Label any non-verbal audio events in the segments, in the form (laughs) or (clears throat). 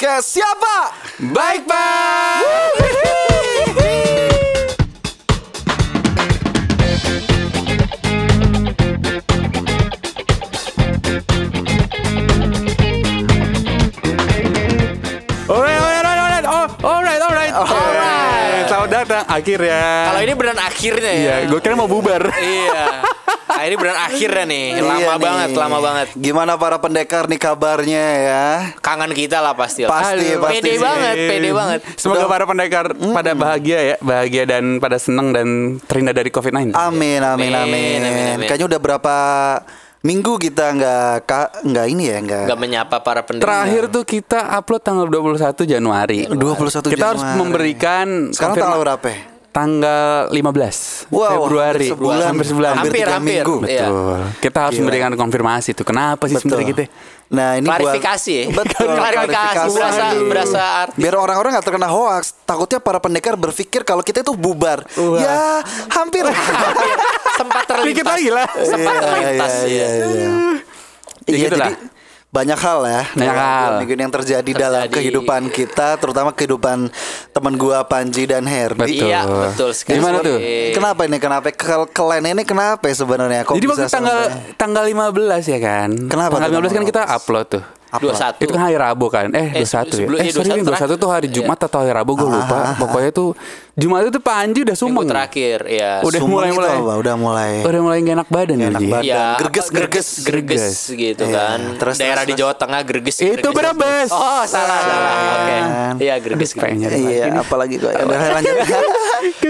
podcast siapa? Baik pak. Alright. Oh, alright, alright, alright. Selamat datang akhirnya. Kalau ini beneran akhirnya ya. Iya, gue kira mau bubar. iya. Ini beneran akhirnya nih. Lama Iya nih. banget, lama banget. Gimana para pendekar nih kabarnya ya? Kangen kita lah pasti. lah. Pasti, Aduh, pasti Pede sih. banget, pede banget. Semoga para pendekar pada bahagia ya, bahagia dan pada senang dan terhindar dari COVID-19. Amin, amin, Amin, amin. amin, amin. Kayaknya udah berapa minggu kita nggak nggak ini ya nggak. Gak menyapa para pendengar. Terakhir tuh kita upload tanggal 21 Januari. 21 Kita harus Januari. memberikan Sekarang tanggal berapa? Ya? Tanggal 15 Wow, Februari. hampir sebulan. Hampir sebulan. Hampir Hampir, hampir. minggu. Iya. Betul. Kita harus Gila. memberikan konfirmasi tuh. Kenapa sih sebenarnya gitu? Nah ini Klarifikasi (laughs) ya. Betul. Klarifikasi berasa berasa arti. Biar orang-orang nggak terkena hoax. Takutnya para pendekar berpikir kalau kita itu bubar. Wah. Ya hampir. sempat terlintas. Dikit lagi lah. Sempat terlintas iya, ya. iya, iya. Ya Iya, gitulah. jadi banyak hal ya Banyak dalam hal. ini yang terjadi, dalam Terjadi. kehidupan kita terutama kehidupan teman gua Panji dan Herdi Betul. Iya, betul sekali. Gimana tuh? kenapa ini kenapa ke kalian ini kenapa ya sebenarnya kok Jadi waktu tanggal sampai- tanggal 15 ya kan. Kenapa Tanggal tuh 15 kan kita 15? upload tuh. Dua satu. Itu kan hari Rabu kan. Eh, Eh, 21 ya. Eh, iya, sorry, 21 21 tuh hari Iya. Jumat atau hari Rabu gue lupa. Pokoknya tuh Jumat itu Panji udah Minggu sumeng. terakhir ya. Udah Sumeng mulai-mulai. itu apa? udah mulai Udah mulai gak enak badan Nggak enak badan. Ya, Greges, apa, greges. greges gitu Iya. kan. Terus, Daerah terus, di Jawa Tengah greges. Itu. Brebes. Oh, salah, salah. Oke. Iya, greges. Pengen nyari iya apalagi kok (laughs) ya, udah lanjut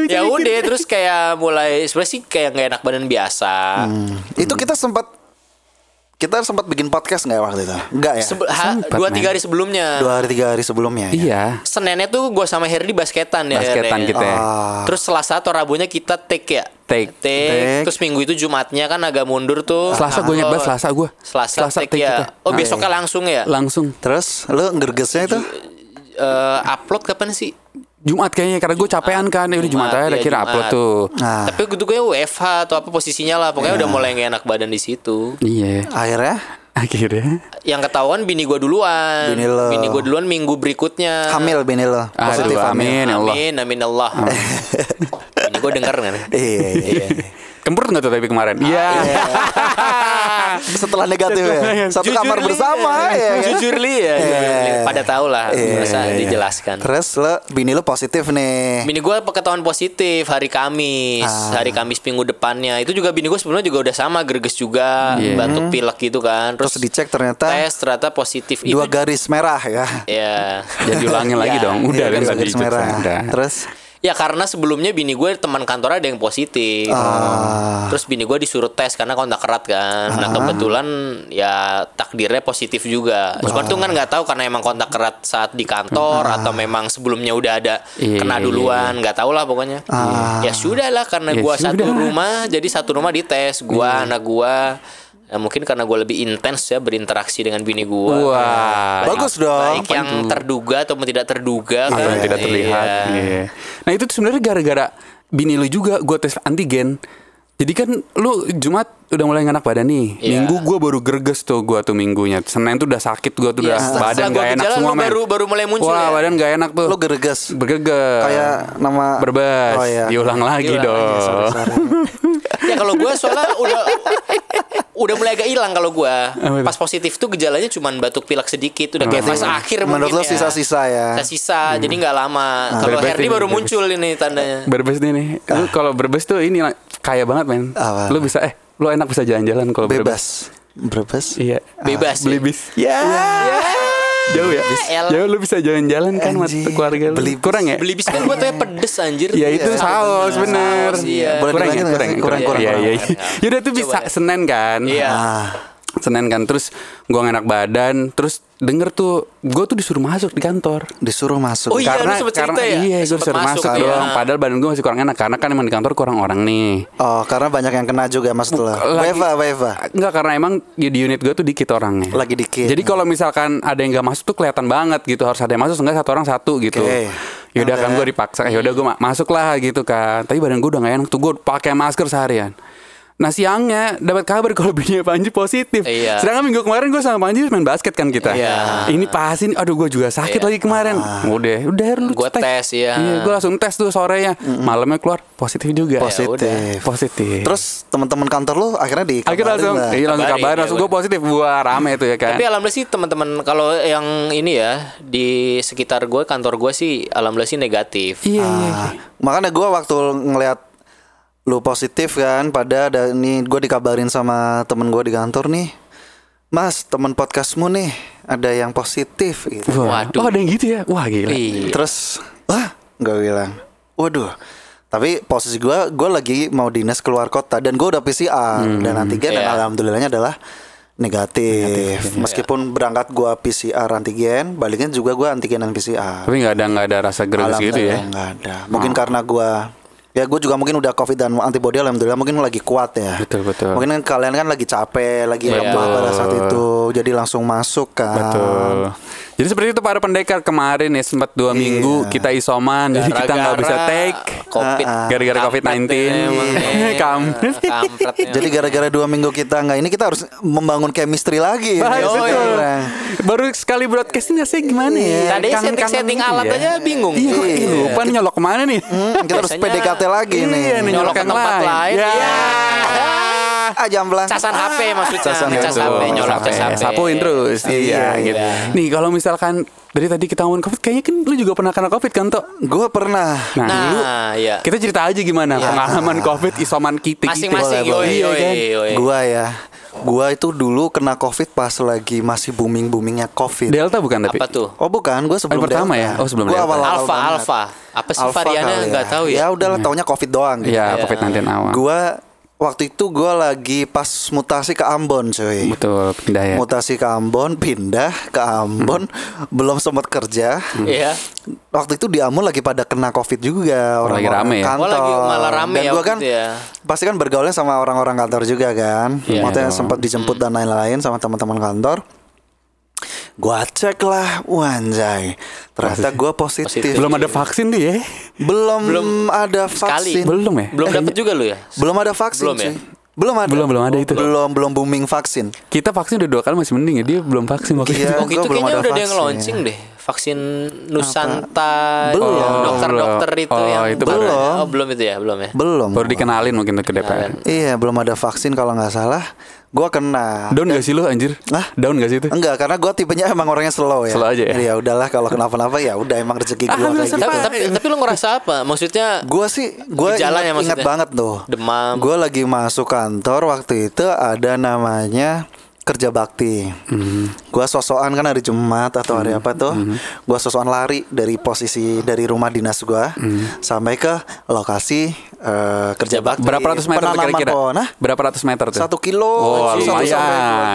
ya udah terus kayak mulai sebenarnya sih kayak nggak enak badan biasa. itu kita sempat kita sempat bikin podcast nggak waktu itu nggak ya Sebe- ha- Sempet, dua tiga hari sebelumnya. dua hari tiga hari sebelumnya ya? Iya. Seninnya tuh gue sama Herdi basketan ya. Basketan ya. kita. ya. Ah. Terus Selasa atau Rabunya kita take ya. Take. Take. Terus minggu itu Jumatnya kan agak mundur tuh. Selasa gue banget Selasa gue. Selasa, take, take ya. kita. Oh Ah, besoknya langsung ya. Langsung terus lu ngergesnya itu Eh, upload kapan sih? Jumat kayaknya karena gue capean kan. Ya udah Jumat Jumat, aja iya, kira Jumat. upload tuh. nah Tapi gue kayak WFH atau apa posisinya lah. Pokoknya udah mulai gak enak badan di situ. Iya. akhirnya Akhirnya Yang ketahuan bini gue duluan. Bini lo. gue duluan minggu berikutnya. hamil bini lo positif Aduh, hamil amin ya Allah. Amin, amin Allah. bini gue denger kan? iya iya Kemprut nggak tuh tapi kemarin? Iya. (laughs) setelah negatif ya satu Jujur, kamar Li. bersama ya kan? Jujur li ya. Li. Pada tahu lah. Iya, Bisa iya. dijelaskan. terus lo bini lo positif nih Bini gue ketahuan positif hari Kamis, Ah. hari Kamis minggu depannya. Itu juga bini gue sebelumnya juga udah sama, greges juga, Iya. batuk pilek gitu kan. terus dicek ternyata tes ternyata positif. dua Itu garis merah ya ya. Jadi ulangin lagi Ya. dong. Udah Iya, kan tadi garis merah Udah. terus Ya karena sebelumnya bini gue teman kantor ada yang positif. Ah. Terus bini gue disuruh tes karena kontak erat kan. Nah kebetulan ya takdirnya positif juga. Cuman tuh kan nggak tahu karena emang kontak erat saat di kantor atau memang sebelumnya udah ada Iya, kena iya, duluan. nggak tahu lah pokoknya. Ya sudah lah karena Ya gue satu rumah jadi satu rumah dites. Gue anak gue. Ya, mungkin karena gue lebih intens ya berinteraksi dengan bini gue. Wah. Bagus dong. Baik yang terduga atau tidak terduga Atau kan. yang tidak terlihat. Iya. Iya. Nah itu sebenarnya gara-gara bini lu juga gue tes antigen. Jadi kan lu Jumat udah mulai nggak enak badan nih. Iya. Minggu gue baru greges tuh gue tuh minggunya. Senin tuh udah sakit gue tuh Iya, udah badan gak enak semua lu men. baru- baru mulai muncul Wah ya? badan gak enak tuh. lo gerges Bergeges. kayak nama Berbes. oh iya Diulang lagi Diulang dong. lagi, sorry, sorry. (laughs) Ya kalau gue soalnya udah (laughs) udah mulai agak hilang kalau gue pas positif tuh gejalanya cuman batuk pilek sedikit udah kayak fase akhir menurut lo sisa-sisa ya sisa-sisa jadi nggak lama kalau Berbes Herdi baru berbes. muncul ini tandanya Berbes nih nih. Lu kalau berbes tuh ini kaya banget men. Apa? Lu bisa eh lu enak bisa jalan-jalan kalau berbes. bebas bebas Iya. Bebas, Beli ya? bis. Ya. Jauh ya? (laughs) elah. Jauh lu bisa jalan-jalan kan sama keluarga lu. Beli bis. Kurang ya? beli bis kan buat tuh pedes anjir Ya itu Iya. saus bener. Iya. Kurang ya, kurang, sih? ya, Kurang, kurang, Iya, kurang. iya, iya. (laughs) Yaudah tuh bisa. Senin kan. Iya. Senin kan terus gua gak enak badan, terus denger tuh gua tuh disuruh masuk di kantor. disuruh masuk Oh iya, karena lu sempet karena ya? iya gue disuruh masuk, masuk, iya. doang. Padahal badan gue masih kurang enak karena kan emang di kantor kurang orang nih. Oh, karena banyak yang kena juga maksud lo. Lagi- Weva, Weva. Enggak karena emang ya di unit gue tuh dikit orangnya. Lagi dikit. Jadi kalau misalkan ada yang gak masuk tuh kelihatan banget gitu harus ada yang masuk enggak satu orang satu gitu. Oke. Yaudah kan Oke. gue dipaksa, yaudah gue ma- masuk lah gitu kan. Tapi badan gue udah gak enak tuh gue pakai masker seharian. Nah siangnya dapat kabar kalau (laughs) bininya Panji positif. Iya. Sedangkan minggu kemarin gue sama Panji main basket kan kita. Iya. Ini pas ini, aduh gue juga sakit Iya. lagi kemarin. Udah, udah lu Gua tes, iya. Iya, gue langsung tes tuh sorenya. Malamnya keluar positif juga. Positif. Positif. Terus teman-teman kantor lu akhirnya di akhirnya langsung, iya langsung Kabarin, kabarin iya, langsung gua. gue positif. Wah rame tuh ya kan. Tapi alhamdulillah sih teman-teman kalau yang ini ya di sekitar gue kantor gue sih alhamdulillah sih negatif. Iya, iya. Ah, makanya gue waktu ngelihat lu positif kan pada ada nih gue dikabarin sama temen gue di kantor nih mas temen podcastmu nih ada yang positif gitu Wah, Waduh. Oh ada yang gitu ya? Wah gila. Iya. terus wah gue bilang waduh tapi posisi gue gue lagi mau dinas keluar kota dan gue udah PCR dan antigen dan Iya. alhamdulillahnya adalah negatif, meskipun berangkat gue PCR antigen baliknya juga gue antigen dan PCR Tapi nggak ada nggak ada rasa gereges gitu ya? Nggak ada. Mungkin karena gua ya gue juga mungkin udah covid dan antibody alhamdulillah mungkin lagi kuat ya. Betul, betul. Mungkin kan kalian kan lagi capek, lagi Iya. lemah pada saat itu, jadi langsung masuk kan. Betul. Jadi seperti itu para pendekar kemarin ya sempat dua Iya. minggu kita isoman, jadi kita nggak bisa take. COVID. Ah, ah. Gara-gara Kampret COVID-19. ya emang, (laughs) eh. Kampret. Kampret ya. Jadi gara-gara dua minggu kita nggak ini kita harus membangun chemistry lagi. Wah, Ya, betul. sekarang. Baru sekali broadcast ini rasanya gimana ya? Tadi Kangen-kangen setting-setting gitu alat ya. aja bingung. Iya, kok Iya. lupa nih nyolok ke mana nih? Hmm, kita harus PDKT lagi nih. Iya, nih Nyolok nyolok ke tempat lain. lain. Ya. Iya. Ah, jamblang. Casan HP maksudnya. Casan Ngecas HP. Cas HP. Sapuin terus. Iya, Iya, gitu. iya. Nih, kalau misalkan dari tadi kita ngomongin Covid, kayaknya kan lu juga pernah kena Covid kan, Tok? Gue pernah. Nah, Nah, iya. kita cerita aja gimana pengalaman Covid isoman kita Masing-masing gitu. yoi, Iya yoi, kan? yoi. Gua ya. Gua itu dulu kena covid pas lagi masih booming boomingnya covid. Delta bukan tapi? Apa tuh? Oh bukan, gue sebelum Oh, yang pertama Delta. ya? Oh, sebelum Gua Delta. awal-awal Alpha, banget. Alpha. Apa sih Alpha variannya? kali Nggak tahu ya. Ya udahlah, taunya covid doang gitu. Iya, Covid-19 awal. Gua waktu itu gua lagi pas mutasi ke Ambon, cuy. Betul, pindah ya. Mutasi ke Ambon, pindah ke Ambon, belum sempat kerja. Iya. Waktu itu di Ambon lagi pada kena covid juga Oh, lagi orang-orang rame ya? kantor. Oh, lagi malah rame Dan ya gua waktu kan ya. pasti kan bergaulnya sama orang-orang kantor juga kan. Iya Maksudnya dong. sempat dijemput dan lain-lain sama teman-teman kantor. Gua cek lah, wanjay. Ternyata gua positif. Positif. Belum ada vaksin tuh ya? Belum, Belum ada sekali. vaksin. Belum ya? Belum dapat juga lu ya? Belum ada vaksin. Belum ya? Belum ada. Belum, belum ada itu. Belum belum booming vaksin. Kita vaksin udah dua kali masih mending ya. Dia belum vaksin waktu Iya. itu. Waktu itu belum kayaknya ada udah ada yang launching deh. Vaksin Nusanta Belum. yang dokter-dokter itu Oh, yang itu baru. Oh, belum itu ya, belum ya. Belum. Baru dikenalin mungkin ke DPR. Iya, belum ada vaksin kalau nggak salah. Gua kena. Down gak sih lu anjir? Hah? Down gak sih itu? Enggak, karena gua tipenya emang orangnya slow ya. Slow aja ya? Jadi ya udahlah kalau kenapa-napa ya udah emang rezeki gua Ah, nggak kayak gitu. Tapi, tapi, tapi lu ngerasa apa? Maksudnya Gua sih gua Gejala ingat, ya ingat banget tuh. Demam. Gua lagi masuk kantor waktu itu ada namanya kerja bakti. Mhm. Gua sosokan kan hari Jumat atau hari apa tuh. Gua sosokan lari dari posisi dari rumah dinas gua Mhm. sampai ke lokasi eh, kerja bakti. Berapa ratus meter kira-kira? Hah? Berapa ratus meter tuh? Satu kilo, Oh, satu lumayan.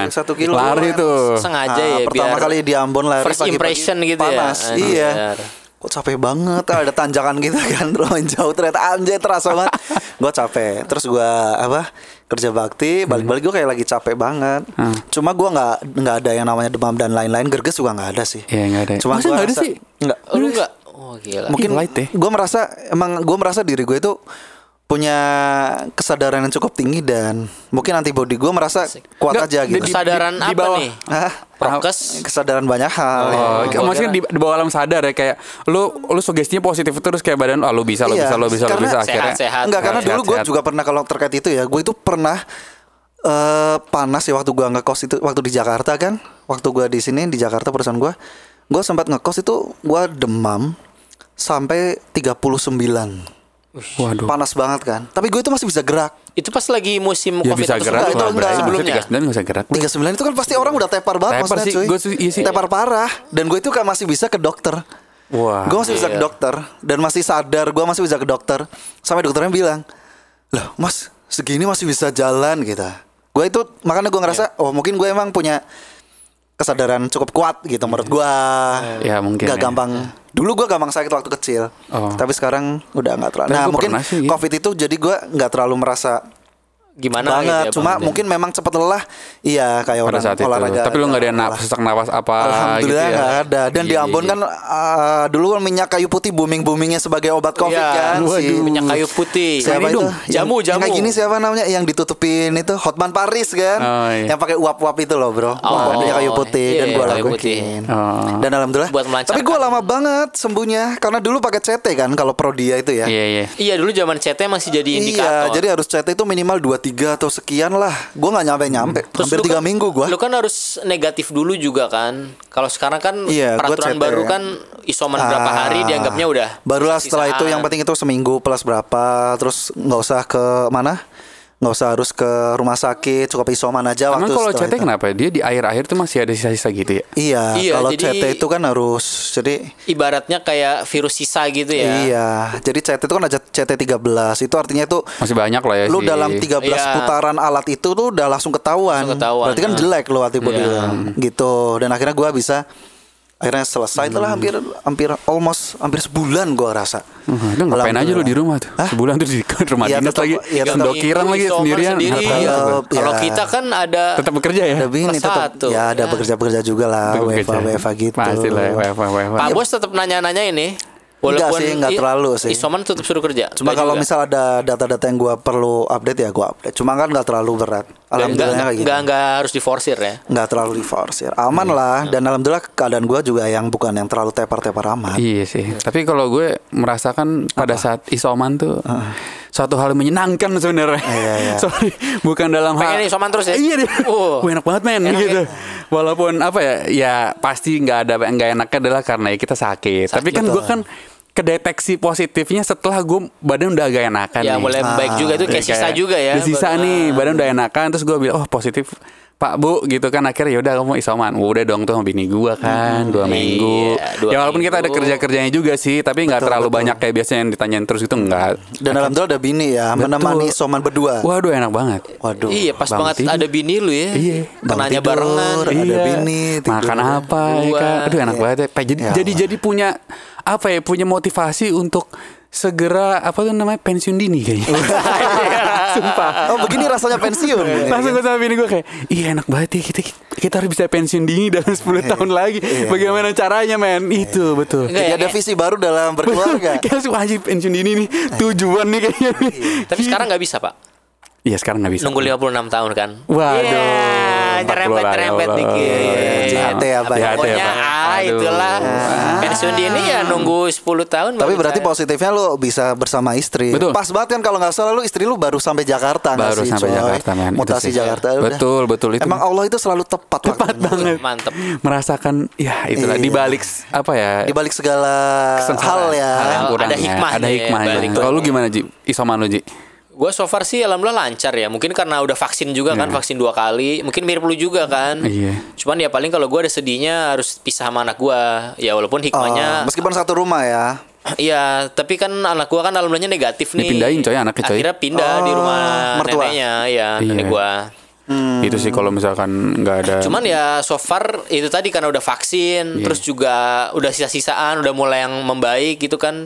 dua- satu kilo. Lari tuh. sengaja Ah, ya pertama biar kali di Ambon lari first pagi-pagi impression gitu panas. ya. Iya. Anjir. Kok capek banget ada tanjakan gitu kan (laughs) lumayan jauh ternyata anjay terasa banget. gue capek. Terus gue apa kerja bakti balik-balik gue kayak lagi capek banget. Hmm. Cuma gue nggak nggak ada yang namanya demam dan lain-lain. Gerges juga nggak ada sih. Iya, nggak ada. Cuma gua nggak ada sih? Nggak. Lu enggak? Oh, gila. Mungkin ya. gue merasa emang gue merasa diri gue itu punya kesadaran yang cukup tinggi dan mungkin antibody gue merasa kuat Nggak, aja gitu. di- Kesadaran di apa bawah. nih? Hah? Prokes. kesadaran banyak hal. Oh, ya. maksudnya di, di bawah alam sadar ya kayak lu lu sugestinya positif terus kayak badan ah, lu bisa lu Iya, bisa lu bisa lu bisa akhirnya sehat-sehat. Enggak karena Sehat, dulu gue sehat. juga pernah kalau terkait itu ya, gue itu pernah eh panas ya waktu gue ngekos itu waktu di Jakarta kan, waktu gue di sini di Jakarta perusahaan gue, gue sempat ngekos itu gue demam sampai 39 Waduh. panas banget kan, tapi gue itu masih bisa gerak. Itu pas lagi musim Ya Covid bisa atau gerak enggak, itu enggak. sebelumnya. Maksudnya 39 nggak bisa gerak. 39 itu kan pasti orang udah tepar banget Tepar maksudnya sih, cuy. gua sih- iya sih. Tepar parah dan gue itu kan masih bisa ke dokter. Wah. Gue masih bisa ke iya. dokter dan masih sadar gue masih bisa ke dokter. Sampai dokternya bilang, "Loh, Mas, segini masih bisa jalan gitu." Gue itu makanya gue ngerasa, oh mungkin gue emang punya kesadaran cukup kuat gitu menurut gue. Ya, mungkin Gak ya. gampang. Dulu gue gampang sakit waktu kecil, Oh. tapi sekarang udah nggak terlalu. Nah mungkin sih, gitu. covid itu jadi gue nggak terlalu merasa gimana banget. gitu ya, Cuma Bang? mungkin memang cepet lelah. Iya kayak pada orang saat itu. olahraga. Tapi lu nggak ada lelah. napas sesak napas apa gitu Alhamdulillah ya? nggak ada. Dan di Iya, Ambon iya. kan uh, dulu kan minyak kayu putih booming boomingnya sebagai obat covid Iya, kan. waduh, minyak kayu putih. Siapa itu? Jamu, yang jamu. kayak gini siapa namanya? Yang ditutupin itu Hotman Paris kan? Oh, iya. Yang pakai uap-uap itu loh bro. uap minyak kayu putih iya, dan gua kayu putih. lakuin. Oh. Dan alhamdulillah. Buat. Tapi gua lama banget sembuhnya karena dulu pakai CT kan kalau Prodia itu ya. Iya iya. Iya dulu zaman CT masih jadi indikator. Iya, jadi harus CT itu minimal 23 atau sekian lah. Gua nggak nyampe-nyampe. Terus Hampir lu tiga kan- minggu gua. Lu kan harus negatif dulu juga kan. Kalau sekarang kan Iya, peraturan baru ya. kan isoman berapa Ah, hari dianggapnya udah. Barulah setelah itu yang penting itu seminggu plus berapa, terus nggak usah ke mana, nggak usah harus ke rumah sakit, cukup isoman aja Emang waktu kalau CT itu. kenapa? Dia di akhir-akhir tuh masih ada sisa-sisa gitu ya? Iya, Iya, kalau jadi- CT itu kan harus jadi ibaratnya kayak virus sisa gitu ya. Iya, jadi CT itu kan ada CT13. Itu artinya itu Masih banyak lah ya lu sih. dalam 13 Iya. putaran alat itu tuh udah langsung ketahuan. Langsung ketahuan, Berarti kan ah. jelek lo antibody Iya. gitu. Dan akhirnya gua bisa akhirnya selesai itulah Hmm. hampir hampir almost hampir sebulan gua rasa. Uh, Lu ngapain aja lu di rumah tuh? Hah? Sebulan tuh di (laughs) rumah Iya, dinas tetap- lagi. iya, tetap- Sendokiran Itu lagi isoman sendirian. sendiri. Iya. lu? Tetap, Kalau ya. kita kan ada Tetap bekerja ya? Tapi ini tetap satu. ya ada Ya. bekerja-bekerja juga lah, WFA. WFA gitu. Pasti lah WFA WFA. Pak Bos tetap nanya-nanya ini. Enggak sih, enggak terlalu sih. Isoman tetap suruh kerja. Cuma Enggak kalau juga? misal ada data-data yang gua perlu update ya gua update. Cuma kan nggak terlalu berat. Enggak, Alhamdulillah kayak gitu. enggak, enggak harus diforsir ya. nggak terlalu diforsir aman lah dan alhamdulillah keadaan gua juga yang bukan yang terlalu tepar-tepar amat Iya sih. Tapi kalau gue merasakan pada saat isoman tuh suatu hal yang menyenangkan sebenarnya. Iya, iya. (laughs) Sorry, bukan dalam hal Pengen isoman terus ya? Iya deh. Oh. (laughs) Wah, enak banget men Enak gitu. ya? Walaupun apa ya, ya pasti nggak ada nggak enaknya adalah karena ya kita sakit. Tapi kan gue kan kedeteksi positifnya setelah gue badan udah agak enakan Ya nih. mulai baik juga itu kayak sisa juga ya. Udah sisa nih, badan udah enakan terus gue bilang oh positif Pak Bu gitu kan akhirnya ya udah kamu isoman. Wah, udah dong tuh sama bini gua kan dua Iya, minggu. dua ya walaupun kita ada minggu. kerja kerjanya juga sih, tapi nggak Betul, terlalu betul. banyak kayak biasanya yang ditanyain terus gitu enggak. dan alhamdulillah ada bini ya menemani soman berdua Waduh enak banget. waduh Iya pas Bang banget tidur. ada bini lu ya. Iya. Kenanya barengan. Ada Iya. bini, tidur. makan apa ya kan? Aduh enak Iya. banget ya. Jadi Ya jadi jadi punya apa ya? Punya motivasi untuk segera apa tuh namanya pensiun dini kayaknya. (laughs) Sumpah. oh begini rasanya pensiun ini. Langsung gue sama bini gue kayak Iya enak banget ya kita, kita harus bisa pensiun dini dalam 10 tahun lagi Bagaimana caranya men Itu betul jadi ya, ada visi baru dalam (laughs) berkeluarga Kita langsung wajib pensiun dini nih Tujuan nih kayaknya nih Tapi sekarang nggak bisa pak. Iya sekarang gak bisa Nunggu 56 tahun kan. Waduh, Iya, 40 nyerempet-nyerempet lah, ya dikit. Allah. JHT ya, Pak. JHT ya, Pokoknya Pak. ah itulah. Pensiun dini ya nunggu 10 tahun. tapi berarti positifnya lu bisa bersama istri Betul. pas banget kan kalau nggak salah lu istri lu baru sampai Jakarta nggak Baru sih, sampai coy? Jakarta, men. Itu mutasi sih. Jakarta udah. Betul, betul. Itu- emang Allah itu selalu tepat Tepat waktunya. banget Mantep. Merasakan Ya itulah Iya. Di balik Apa ya di balik segala hal ya Ada hikmahnya Ada ya, hikmahnya balik. Kalau lu gimana Ji? Isoman lu Ji? Gue so far sih alhamdulillah lancar ya. Mungkin karena udah vaksin juga kan, vaksin dua kali. Mungkin mirip lu juga kan. Iya. Cuman ya paling kalau gue ada sedihnya harus pisah sama anak gue. Ya walaupun Oh, hikmahnya. meskipun satu rumah ya (clears throat) Iya, tapi kan anak gua kan alhamdulillahnya negatif nih. Dipindahin, coy, anaknya, coy. Akhirnya pindah di Oh, rumah mertua. neneknya, ya Iya. nenek gua. Itu sih kalau misalkan nggak ada Cuman ya so far itu tadi karena udah vaksin, Iya. terus juga udah sisa-sisaan, udah mulai yang membaik gitu kan.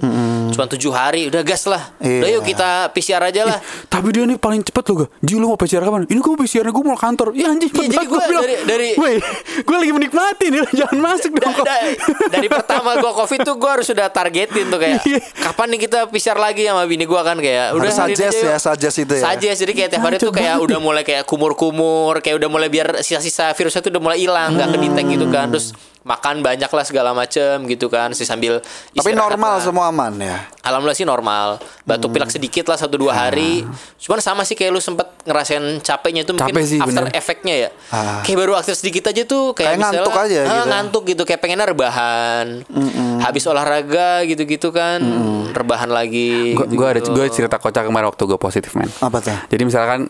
Cuman tujuh hari, udah gas lah. Iya. Udah yuk kita PCR aja lah. Tapi dia nih paling cepet loh gak Ji lu mau PCR kapan? Ini gue PCR gue mau kantor Ya anjing Iya, jadi gua dari- dari- Weh Gue lagi menikmati nih (laughs) Jangan masuk dong Da- da- dari pertama gua covid tuh gua harus sudah targetin tuh kayak Iya. kapan nih kita PCR lagi sama bini gua kan kayak udah Harus ini suggest ya, suggest itu ya. Suggest, jadi kayak tiap hari tuh kayak udah mulai kayak kumur-kumur kayak udah mulai biar sisa-sisa virusnya tuh udah mulai hilang nggak kedetek gitu kan Hmm. terus makan banyak lah segala macem gitu kan sih sambil tapi normal lah. semua aman ya Alhamdulillah sih normal Batuk pilek sedikit lah satu dua hari Cuman sama sih kayak lu sempet ngerasain capeknya itu Mungkin Capek sih, after bener. efeknya ya Ah. Kayak baru aktif sedikit aja tuh Kayak, Kayak ngantuk misalnya, aja ah, gitu. Ngantuk gitu Kayak pengennya rebahan Habis olahraga gitu-gitu kan Rebahan lagi Gue gitu-gitu. ada gue cerita kocak kemarin waktu gue positif men apa tuh Jadi misalkan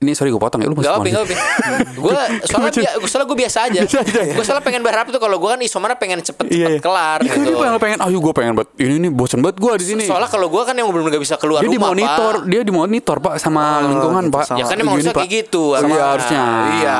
ini sorry gue potong ya lu Gak apa-apa, masih gak apa-apa. Gue (laughs) soalnya soalnya gue biasa aja. (laughs) Gue soalnya pengen berharap tuh kalau gue kan isomana pengen cepet-cepet Iya, iya. kelar Iya, gitu. gue pengen, pengen, ayo gue pengen banget. Ini nih bosan banget gue di sini. Soalnya kalau gue kan yang benar-benar gak bisa keluar dia rumah dimonitor, Pak. dia dimonitor pak sama lingkungan gitu, pak. sama- Ya kan emang harusnya kayak gitu Iya harusnya. harusnya. Iya.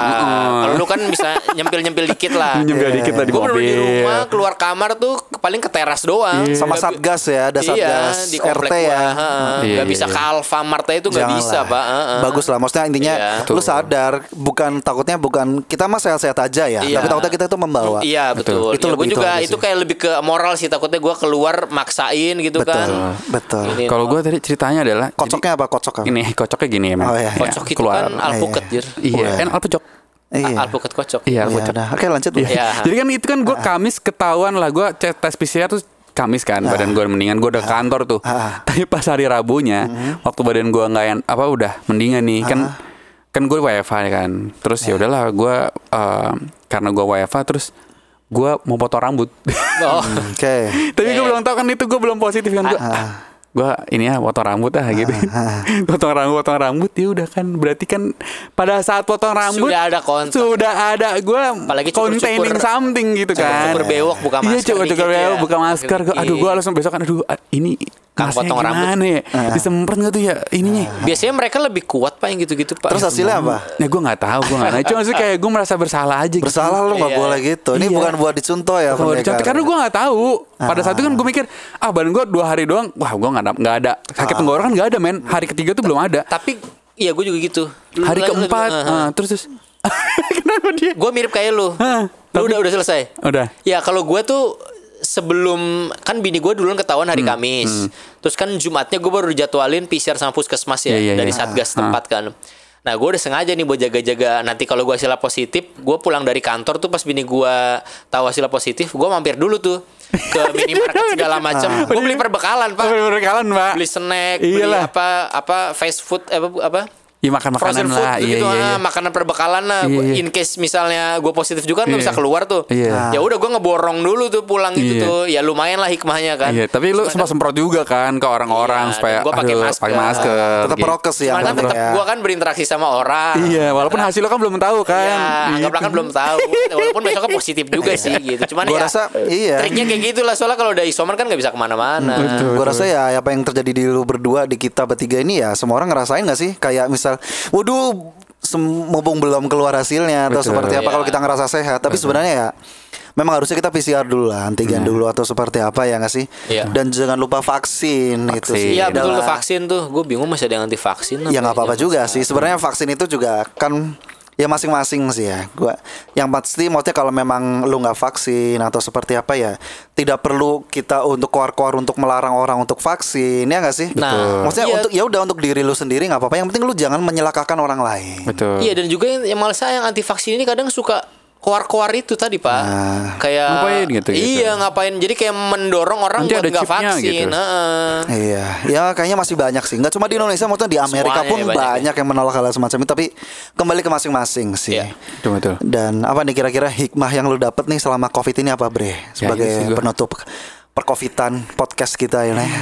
Kalau lu kan bisa nyempil-nyempil dikit lah. (laughs) Nyempil dikit lah di Gue bener-bener di mobil. rumah keluar kamar tuh paling ke teras doang. Iya. Sama satgas ya, ada satgas iya, di komplek RT ya. heeh. Iya, Nggak iya, bisa iya. ke Alfamart aja itu nggak bisa pak. Heeh. Bagus lah, maksudnya intinya Iya. lu sadar bukan takutnya bukan kita mah sehat-sehat aja ya, Iya. tapi takutnya kita itu membawa. Iya betul. Itu Ya, lebih gue itu juga itu sih. kayak lebih ke moral sih takutnya gue keluar maksain gitu Betul, kan. betul. Ini Kalau gue tadi ceritanya adalah Kocoknya apa? Kocok apa? Ini kocoknya gini ya, men. Oh, iya. kocok itu keluar. kan alpukat Iya. jir. Iya, Wah. kan alpucok. Iya. Alpukat kocok. Iya, Iya, alpucok. udah. Oke, lanjut. Bu. Iya. Jadi kan itu kan gue Kamis ketahuan lah gue tes PCR tuh Kamis kan badan gue mendingan gue udah ke kantor tuh. Ah. (laughs) Tapi pas hari Rabunya waktu badan gue nggak en- apa udah mendingan nih kan kan gue WFH kan. Terus ya udahlah gue eh, karena gue WFH terus gue mau potong rambut. Oh. (laughs) Oke. Tapi gue belum tahu kan itu gue belum positif kan gue. Gue ini ya potong rambut ah gitu. (laughs) potong rambut, potong rambut ya udah kan berarti kan pada saat potong rambut Sudah ada kontak. Sudah ada gue Apalagi containing something gitu kan. Cukur bewok, buka Iya masker cukur dikit cukur ya. bewok buka masker. Gua, Aduh gue langsung besok kan aduh ah, ini Kang potong rambut. gimana ya? Disemprot gak tuh ya ininya? Biasanya mereka lebih kuat pak yang gitu-gitu pak. Terus hasilnya apa? Ya gue nggak tahu, gue nggak tahu. Cuma sih kayak gue merasa bersalah aja. gitu. Bersalah lu nggak Iya. boleh gitu. Ini Iya. bukan buat dicontoh ya. Kalau pendekar. dicontoh karena gue nggak tahu. Pada saat itu kan gue mikir, ah badan gue dua hari doang, wah gue nggak ada, nggak ada sakit tenggorokan nggak ada men. Hari ketiga tuh belum ada. Tapi iya gue juga gitu. Hari keempat, ah, terus terus. (laughs) Kenapa dia? Gue mirip kayak lu. Hah, Lu udah udah selesai. Udah. Ya kalau gue tuh sebelum kan bini gue duluan ketahuan hari Hmm, Kamis. Terus kan Jumatnya gue baru dijadwalin PCR sama puskesmas ya Iya, iya, dari iya. satgas Ah. tempat kan. Nah gue udah sengaja nih buat jaga-jaga nanti kalau gue hasilnya positif, gue pulang dari kantor tuh pas bini gue tahu hasilnya positif, gue mampir dulu tuh ke (laughs) minimarket segala macam. Gue beli perbekalan pak, Berkalan pak. beli snack, beli Iyalah. apa apa fast food apa apa Iya makan makanan frozen food lah. Iya gitu iya. ah, iya. makanan perbekalan lah Iya, iya. in case misalnya gue positif juga kan nggak Iya. bisa keluar tuh Iya. ya udah gue ngeborong dulu tuh pulang gitu Iya. tuh ya lumayan lah hikmahnya kan Iya, tapi lu sempat semprot juga kan ke orang-orang Iya, supaya gua pakai masker. pakai masker. Tetap gitu. prokes ya. Cuman kan tetap ya. gue kan berinteraksi sama orang Iya, walaupun hasil lo kan belum tahu kan. Ya, anggaplah Gitu. kan belum tahu. Walaupun besoknya positif juga sih gitu. Cuman Gua ya rasa, iya. triknya kayak gitulah soalnya kalau udah isoman kan nggak bisa ke mana-mana. Gue rasa ya apa yang terjadi di lu berdua di kita bertiga ini ya semua orang ngerasain gak sih kayak misal, waduh, sem- mumpung belum keluar hasilnya atau Betul. seperti apa Iya. kalau kita ngerasa sehat, tapi sebenarnya ya memang harusnya kita PCR dulu lah, antigen dulu atau seperti apa ya nggak sih? Iya. Dan jangan lupa vaksin, gitu Vaksin. sih. Iya betul tuh vaksin tuh. Gue bingung masih ada yang anti vaksin. Ya nggak apa-apa juga sih. Sebenarnya vaksin itu juga kan ya masing-masing sih ya. Gua yang pasti maksudnya kalau memang lu nggak vaksin atau seperti apa ya, tidak perlu kita untuk keluar-keluar untuk melarang orang untuk vaksin ya nggak sih? Nah, maksudnya iya. untuk ya udah untuk diri lu sendiri nggak apa-apa. Yang penting lu jangan menyelakakan orang lain. Betul. Iya dan juga yang, yang malah saya yang anti vaksin ini kadang suka koar-koar itu tadi pak Nah. kayak Ngapain gitu, gitu? iya ngapain jadi kayak mendorong orang Nanti buat ada nggak vaksin gitu. Heeh. Iya, ya kayaknya masih banyak sih. Nggak cuma di Indonesia, maksudnya di Amerika Semuanya pun banyak banyak, ya. yang menolak hal semacam itu. Tapi kembali ke masing-masing sih. Iya. Betul, betul. Dan apa nih kira-kira hikmah yang lu dapet nih selama covid ini apa Bre? Sebagai gua. penutup percovitan podcast kita ya. Nih.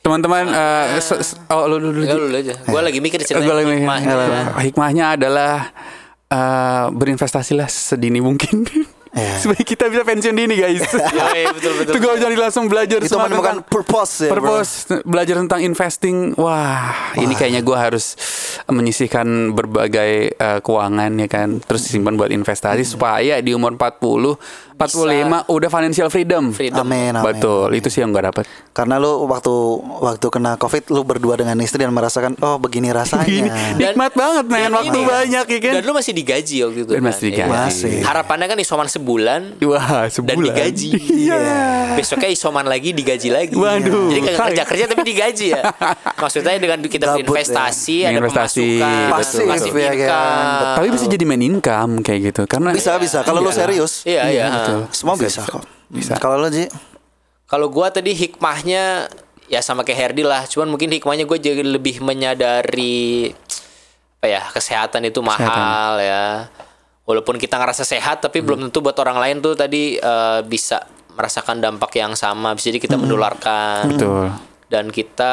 Teman-teman eh, se- oh lu dulu Ya, dulu. aja gue lagi mikir ceritanya Gua lagi mikir. hikmahnya. Hikmahnya adalah eh, berinvestasilah sedini mungkin. (laughs) Iya. Supaya kita bisa pensiun dini guys. (laughs) Betul betul Itu gue jadi langsung belajar Itu semua menemukan tentang- purpose ya, bro. purpose belajar tentang investing wah, ini kayaknya gue harus menyisihkan berbagai eh, keuangan ya kan terus simpan buat investasi supaya di umur 40 45 udah financial freedom Freedom. Amin, amin. betul itu sih yang gue dapat Karena lu waktu waktu kena covid lu berdua dengan istri dan merasakan oh begini rasanya. Gini, Dan- nikmat banget men Dan waktu ini- banyak ya kan Dan lu masih digaji waktu itu. Dan kan? masih digaji. Iya. Masih. Harapannya kan isoman sebulan wah dan sebulan digaji. iya Besoknya isoman lagi digaji lagi. Waduh. Jadi kagak kerja kerja tapi digaji ya. (laughs) Maksudnya dengan kita Gabut berinvestasi, ada Investasi, pemasukan, Pasif pasif ya, kan. tapi bisa jadi main income kayak gitu karena Bisa bisa kalau lu Iyalah. serius. Iya iya. Betul. Semua bisa, Bisa, kok. bisa. Kalau lu Ji? Kalau gua tadi hikmahnya ya sama kayak Herdi lah. Cuman mungkin hikmahnya gue jadi lebih menyadari apa ya kesehatan itu mahal ya. Walaupun kita ngerasa sehat, tapi belum tentu buat orang lain tuh tadi eh, bisa merasakan dampak yang sama. Bisa jadi kita menularkan. betul Dan kita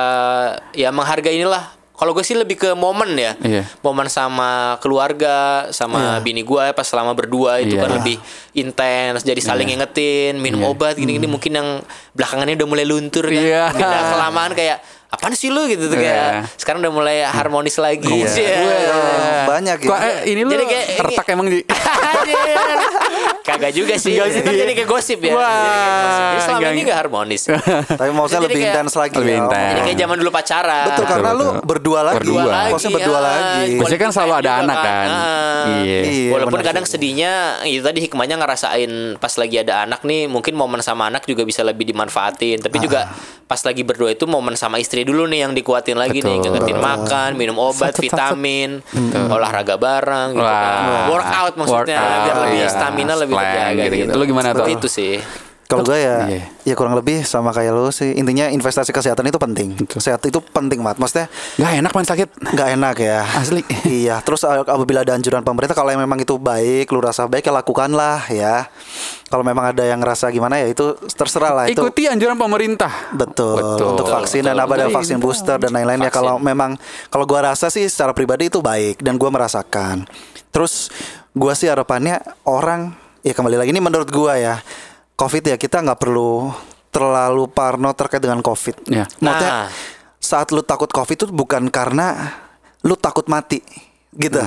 ya menghargai inilah kalau gue sih lebih ke momen ya. Iya. Momen sama keluarga, sama bini gue pas selama berdua itu Iya. kan lebih intens. Jadi saling ngingetin, minum obat gini-gini mungkin yang belakangannya udah mulai luntur kan. Iya. Udah kelamaan kayak apaan sih lu gitu tuh kayak Iya. sekarang udah mulai harmonis lagi. Iya. Iya. banyak ya Kok eh, ini lu Jadi kayak- retak emang di. (laughs) Kagak juga sih. Enggak sih. Itu kan jadi kayak gosip ya. Wah, Jadi selama enggak. ini gak harmonis. tapi maksudnya Jadi lebih intens lagi Lebih ya. intens. Jadi kayak zaman dulu pacaran. betul karena lu betul. berdua lagi Berdua. maksudnya berdua ah, lagi Maksudnya kan selalu ada anak kan. Ah. Iya. Iya, Walaupun kadang sih. sedihnya itu tadi hikmahnya ngerasain pas lagi ada anak nih mungkin momen sama anak juga bisa lebih dimanfaatin tapi juga pas lagi berdua itu momen sama istri dulu nih yang dikuatin lagi nih ngingetin makan minum obat vitamin olahraga bareng gitu Wah. kan. workout maksudnya Workout, biar lebih iya. stamina lebih Terjaga gitu-gitu. gitu Lu gimana tuh? Itu sih Kalau gue ya, Iya. ya kurang lebih sama kayak lu sih. Intinya investasi kesehatan itu penting. Sehat itu penting banget. Maksudnya Gak enak main sakit. nggak enak ya. Asli. (laughs) iya. Terus uh, apabila ada anjuran pemerintah, kalau yang memang itu baik, lu rasa baik ya lakukanlah ya. Kalau memang ada yang ngerasa gimana ya itu terserah lah itu. Ikuti anjuran pemerintah. Betul, Betul. untuk vaksin dan Betul, apa ada betul. vaksin booster dan lain-lain ya kalau memang kalau gua rasa sih secara pribadi itu baik dan gua merasakan. Terus gua sih harapannya orang ya kembali lagi ini menurut gua ya COVID ya kita nggak perlu terlalu parno terkait dengan COVID. Ya. Maksudnya Nah. saat lu takut COVID itu bukan karena lu takut mati gitu.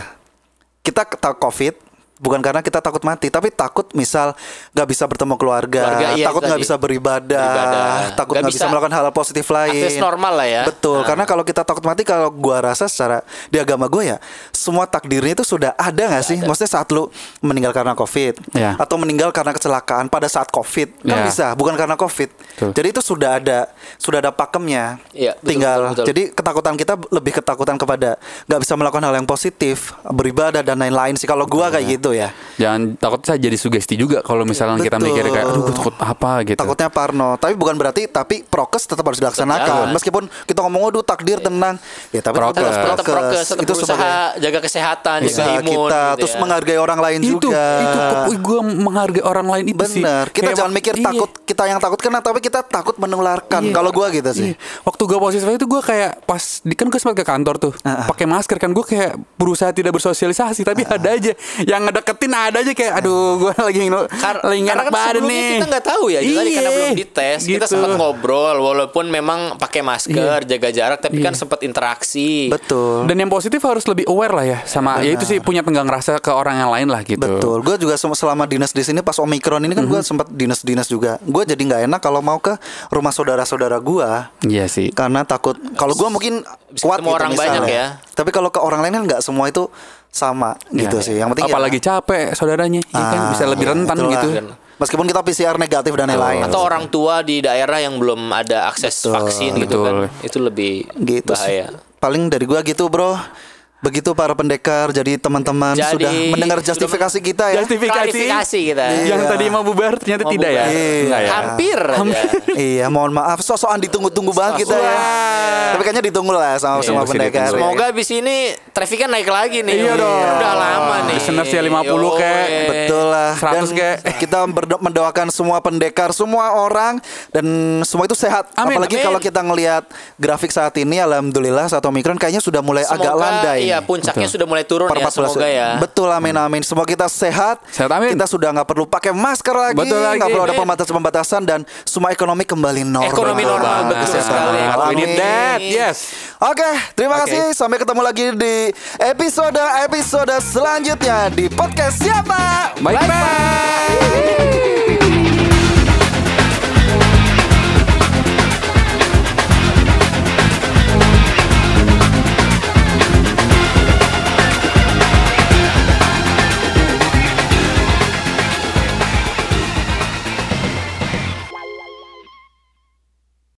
Kita takut COVID bukan karena kita takut mati, tapi takut misal nggak bisa bertemu keluarga, Keluarga, iya, takut nggak bisa beribadah, Beribadah. takut Nggak bisa bisa melakukan hal positif lain. akses normal lah ya. Betul, Nah. karena kalau kita takut mati, kalau gua rasa secara di agama gue ya, semua takdirnya itu sudah ada nggak sih? Maksudnya saat lu meninggal karena covid, Ya. atau meninggal karena kecelakaan pada saat covid, kan Ya. bisa, bukan karena covid. Betul. Jadi itu sudah ada, sudah ada pakemnya. Iya, betul, Tinggal, betul, betul. jadi ketakutan kita lebih ketakutan kepada nggak bisa melakukan hal yang positif, beribadah dan lain-lain sih. Kalau gua kayak gitu ya. Jangan takut saya jadi sugesti juga kalau misalnya kita Betul. mikir kayak aduh gue takut apa gitu. Takutnya Parno, tapi bukan berarti tapi prokes tetap harus dilaksanakan. Tetap. Meskipun kita ngomong waduh takdir tenang, ya tapi Prokes. tetap harus tetap prokes, tetap itu berusaha sebagai jaga kesehatan, jaga usaha imun kita, gitu terus ya. menghargai orang lain itu juga. itu gue menghargai orang lain itu sih. Bener, kita Kayak jangan mikir iya. takut kita yang takut kena, tapi kita takut menularkan. Iya. Kalau gua gitu sih. Iya. Waktu gue positif itu gue kayak pas di kan gue sempat ke kantor tuh Ah, ah. pakai masker kan gue kayak berusaha tidak bersosialisasi tapi ada aja yang ngedeketin ada aja kayak aduh gue (laughs) lagi ngino- Kar- lagi nggak karena enak kan badan sebelumnya nih. kita nggak tahu ya tadi karena Iya, belum dites kita gitu. sempat ngobrol walaupun memang pakai masker jaga jarak tapi Iya. kan sempat interaksi Betul. Dan yang positif harus lebih aware lah ya sama ya itu sih punya tenggang rasa ke orang yang lain lah gitu. Betul. Gue juga selama dinas di sini pas Omikron ini kan gue Mhm. sempat dinas-dinas juga. Gue jadi nggak enak kalau mau ke rumah saudara-saudara gue. Iya sih. karena takut kalau gua mungkin Bisa kuat ketemu gitu orang misalnya. banyak ya. tapi kalau ke orang lain kan nggak semua itu sama gitu Ya. sih yang penting ya- apalagi capek saudaranya ya kan Ah, bisa lebih iya, rentan itulah. gitu. meskipun kita PCR negatif dan lain-lain atau orang tua di daerah yang belum ada akses Betul. vaksin gitu kan Betul. itu lebih gitu sih. bahaya paling dari gua gitu bro begitu para pendekar jadi teman-teman Jadi, sudah mendengar sudah justifikasi kita ya Justifikasi. Kita. Yang Iya. tadi mau bubar ternyata Mau tidak ya. bubar. Iya. Enggak ya. hampir aja. (laughs) iya mohon maaf sosokan ditunggu-tunggu banget kita ya Wah. tapi kayaknya ditunggu lah sama Iya, semua pasti pendekar ditunggu. Semoga abis ini trafficnya naik lagi nih. Iya dong. Udah lama nih. Listenersnya 50 Yoi. kek. Betul lah 100 Dan kayak. kita berdo- mendoakan semua pendekar Semua orang Dan semua itu sehat Amin, Apalagi amin. kalau kita ngelihat Grafik saat ini Alhamdulillah Saat Omikron kayaknya sudah mulai agak landai Iya, puncaknya sudah mulai turun Per ya. 14 Semoga ya. Betul amin amin Semoga kita sehat Sehat, amin. Kita sudah nggak perlu pakai masker lagi Betul lagi. nggak perlu ada pembatasan-pembatasan Dan semua ekonomi kembali normal Ekonomi normal, betul sekali. We need Amin. that. Yes. Oke, terima Oke. kasih. Sampai ketemu lagi di episode-episode selanjutnya di podcast siapa? Bye bye.